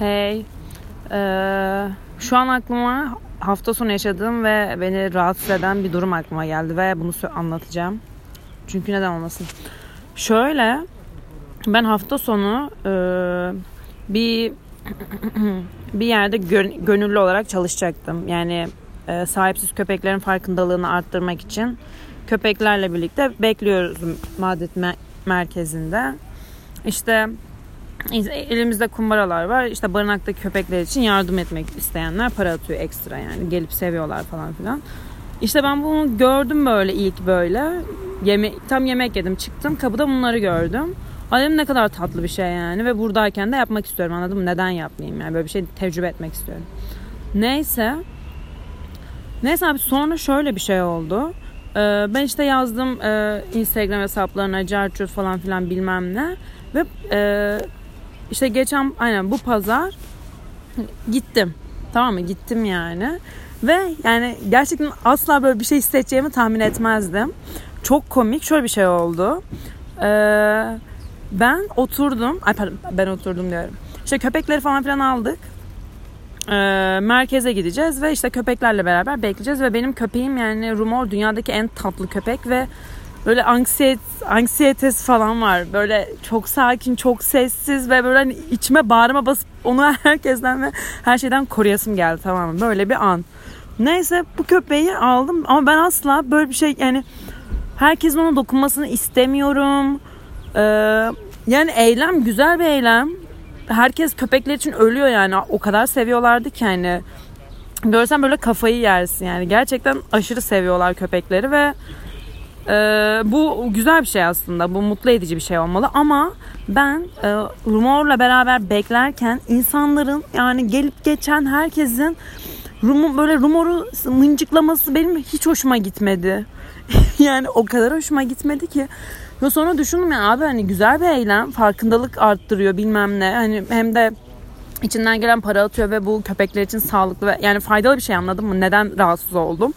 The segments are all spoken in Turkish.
Hey. Ee, şu an aklıma hafta sonu yaşadığım ve beni rahatsız eden bir durum aklıma geldi ve bunu anlatacağım. Çünkü neden olmasın. Şöyle ben hafta sonu e, bir bir yerde gönüllü olarak çalışacaktım. Yani e, sahipsiz köpeklerin farkındalığını arttırmak için köpeklerle birlikte bekliyoruz madet merkezinde. İşte elimizde kumbaralar var. İşte barınaktaki köpekler için yardım etmek isteyenler para atıyor ekstra yani. Gelip seviyorlar falan filan. İşte ben bunu gördüm böyle ilk böyle. Yeme tam yemek yedim çıktım kapıda bunları gördüm. Dedim ne kadar tatlı bir şey yani ve buradayken de yapmak istiyorum anladın mı? Neden yapmayayım yani böyle bir şey tecrübe etmek istiyorum. Neyse. Neyse abi sonra şöyle bir şey oldu. Ee, ben işte yazdım e, Instagram hesaplarına carçur falan filan bilmem ne. Ve e, işte geçen aynen bu pazar gittim. Tamam mı? Gittim yani. Ve yani gerçekten asla böyle bir şey hissedeceğimi tahmin etmezdim. Çok komik. Şöyle bir şey oldu. Ee, ben oturdum. Ay pardon ben oturdum diyorum. İşte köpekleri falan filan aldık. Ee, merkeze gideceğiz ve işte köpeklerle beraber bekleyeceğiz ve benim köpeğim yani Rumor dünyadaki en tatlı köpek ve böyle anksiyet, anksiyetesi falan var. Böyle çok sakin, çok sessiz ve böyle hani içime bağrıma basıp onu herkesten ve her şeyden koruyasım geldi tamam mı? Böyle bir an. Neyse bu köpeği aldım ama ben asla böyle bir şey yani herkesin ona dokunmasını istemiyorum. Ee, yani eylem güzel bir eylem. Herkes köpekler için ölüyor yani. O kadar seviyorlardı ki hani. Görsen böyle kafayı yersin yani. Gerçekten aşırı seviyorlar köpekleri ve e, bu güzel bir şey aslında. Bu mutlu edici bir şey olmalı ama ben e, rumorla beraber beklerken insanların yani gelip geçen herkesin rum, böyle rumoru mıncıklaması benim hiç hoşuma gitmedi. yani o kadar hoşuma gitmedi ki ve sonra düşündüm ya abi hani güzel bir eylem. Farkındalık arttırıyor bilmem ne. Hani hem de içinden gelen para atıyor ve bu köpekler için sağlıklı ve yani faydalı bir şey anladın mı? Neden rahatsız oldum?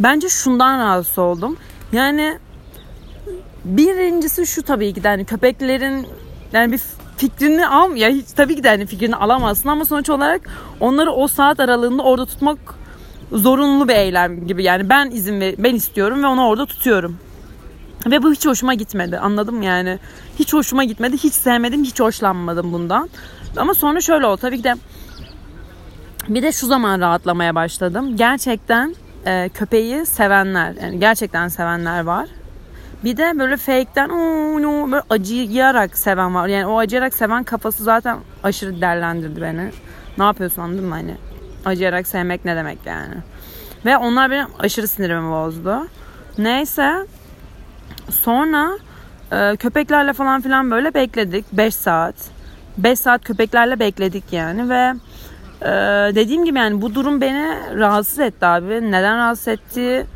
Bence şundan rahatsız oldum. Yani birincisi şu tabii ki de hani köpeklerin yani bir fikrini al ya hiç tabii ki de hani fikrini alamazsın ama sonuç olarak onları o saat aralığında orada tutmak zorunlu bir eylem gibi. Yani ben izin ver, ben istiyorum ve onu orada tutuyorum. Ve bu hiç hoşuma gitmedi. Anladım yani. Hiç hoşuma gitmedi. Hiç sevmedim. Hiç hoşlanmadım bundan. Ama sonra şöyle oldu. Tabii ki de bir de şu zaman rahatlamaya başladım. Gerçekten e, köpeği sevenler, yani gerçekten sevenler var. Bir de böyle fake'ten o no, böyle acıyarak seven var. Yani o acıyarak seven kafası zaten aşırı derlendirdi beni. Ne yapıyorsun anladın mı hani? Acıyarak sevmek ne demek yani? Ve onlar benim aşırı sinirimi bozdu. Neyse Sonra e, köpeklerle falan filan böyle bekledik 5 saat. 5 saat köpeklerle bekledik yani ve e, dediğim gibi yani bu durum beni rahatsız etti abi. Neden rahatsız etti?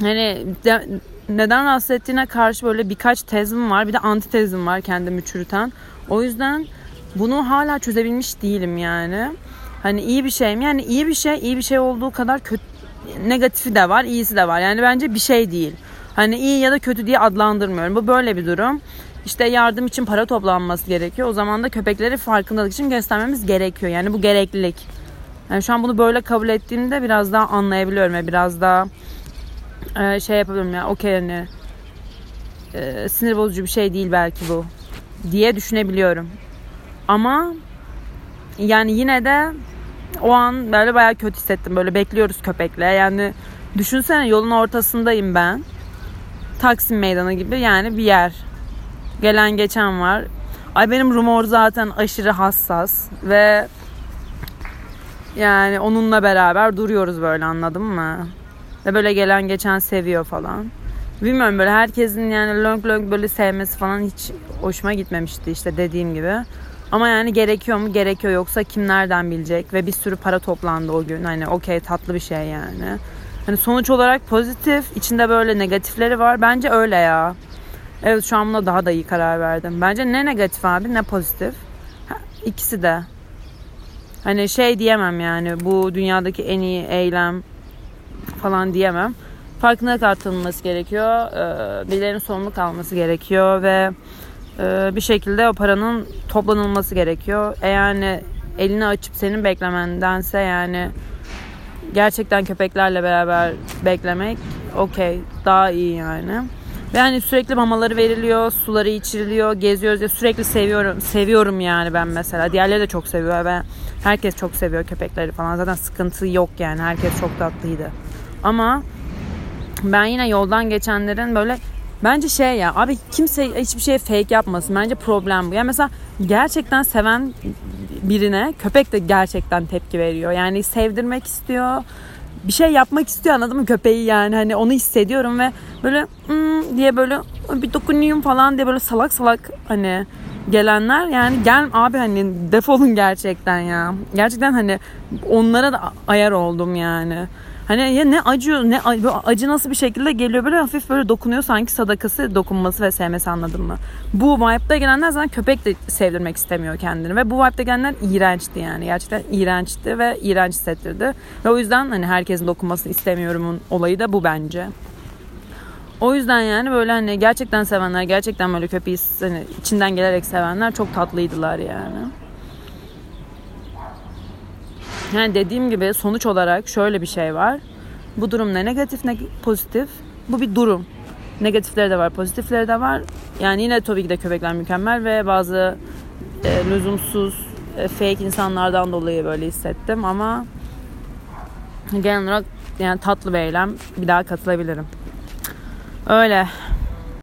Hani de, neden rahatsız ettiğine karşı böyle birkaç tezim var. Bir de anti tezim var kendimi çürüten. O yüzden bunu hala çözebilmiş değilim yani. Hani iyi bir şey mi? Yani iyi bir şey, iyi bir şey olduğu kadar kötü negatifi de var, iyisi de var. Yani bence bir şey değil. Hani iyi ya da kötü diye adlandırmıyorum. Bu böyle bir durum. İşte yardım için para toplanması gerekiyor. O zaman da köpekleri farkındalık için göstermemiz gerekiyor. Yani bu gereklilik. Yani şu an bunu böyle kabul ettiğimde biraz daha anlayabiliyorum ve biraz daha e, şey yapabiliyorum ya okey hani e, sinir bozucu bir şey değil belki bu diye düşünebiliyorum. Ama yani yine de o an böyle bayağı kötü hissettim. Böyle bekliyoruz köpekle. Yani düşünsene yolun ortasındayım ben. Taksim Meydanı gibi yani bir yer. Gelen geçen var. Ay benim rumor zaten aşırı hassas ve yani onunla beraber duruyoruz böyle anladın mı? Ve böyle gelen geçen seviyor falan. Bilmiyorum böyle herkesin yani long long böyle sevmesi falan hiç hoşuma gitmemişti işte dediğim gibi. Ama yani gerekiyor mu? Gerekiyor. Yoksa kim nereden bilecek? Ve bir sürü para toplandı o gün. Hani okey tatlı bir şey yani. Hani sonuç olarak pozitif, içinde böyle negatifleri var. Bence öyle ya. Evet şu an buna daha da iyi karar verdim. Bence ne negatif abi ne pozitif. Ha, ikisi de. Hani şey diyemem yani bu dünyadaki en iyi eylem falan diyemem. Farkındalık artırılması gerekiyor. Ee, birilerinin sorumluluk alması gerekiyor ve Ee, bir şekilde o paranın toplanılması gerekiyor. E yani elini açıp senin beklemendense yani gerçekten köpeklerle beraber beklemek okey daha iyi yani. Ve hani sürekli mamaları veriliyor, suları içiriliyor, geziyoruz ya sürekli seviyorum. Seviyorum yani ben mesela. Diğerleri de çok seviyor. Ben herkes çok seviyor köpekleri falan. Zaten sıkıntı yok yani. Herkes çok tatlıydı. Ama ben yine yoldan geçenlerin böyle bence şey ya abi kimse hiçbir şeye fake yapmasın. Bence problem bu. Yani mesela gerçekten seven birine köpek de gerçekten tepki veriyor. Yani sevdirmek istiyor bir şey yapmak istiyor anladın mı köpeği yani hani onu hissediyorum ve böyle hmm diye böyle bir dokunayım falan diye böyle salak salak hani gelenler yani gel abi hani defolun gerçekten ya. Gerçekten hani onlara da ayar oldum yani. Hani ya ne acıyor ne acı nasıl bir şekilde geliyor böyle hafif böyle dokunuyor sanki sadakası dokunması ve sevmesi anladın mı? Bu vibe'da gelenler zaten köpek de sevdirmek istemiyor kendini ve bu vibe'da gelenler iğrençti yani gerçekten iğrençti ve iğrenç hissettirdi. Ve o yüzden hani herkesin dokunmasını istemiyorumun olayı da bu bence. O yüzden yani böyle hani gerçekten sevenler, gerçekten böyle köpeği hani içinden gelerek sevenler çok tatlıydılar yani. Yani dediğim gibi sonuç olarak şöyle bir şey var. Bu durum ne negatif ne pozitif. Bu bir durum. Negatifleri de var, pozitifleri de var. Yani yine tabii ki de köpekler mükemmel ve bazı e, lüzumsuz e, fake insanlardan dolayı böyle hissettim ama genel olarak yani tatlı bir eylem. Bir daha katılabilirim. Öyle.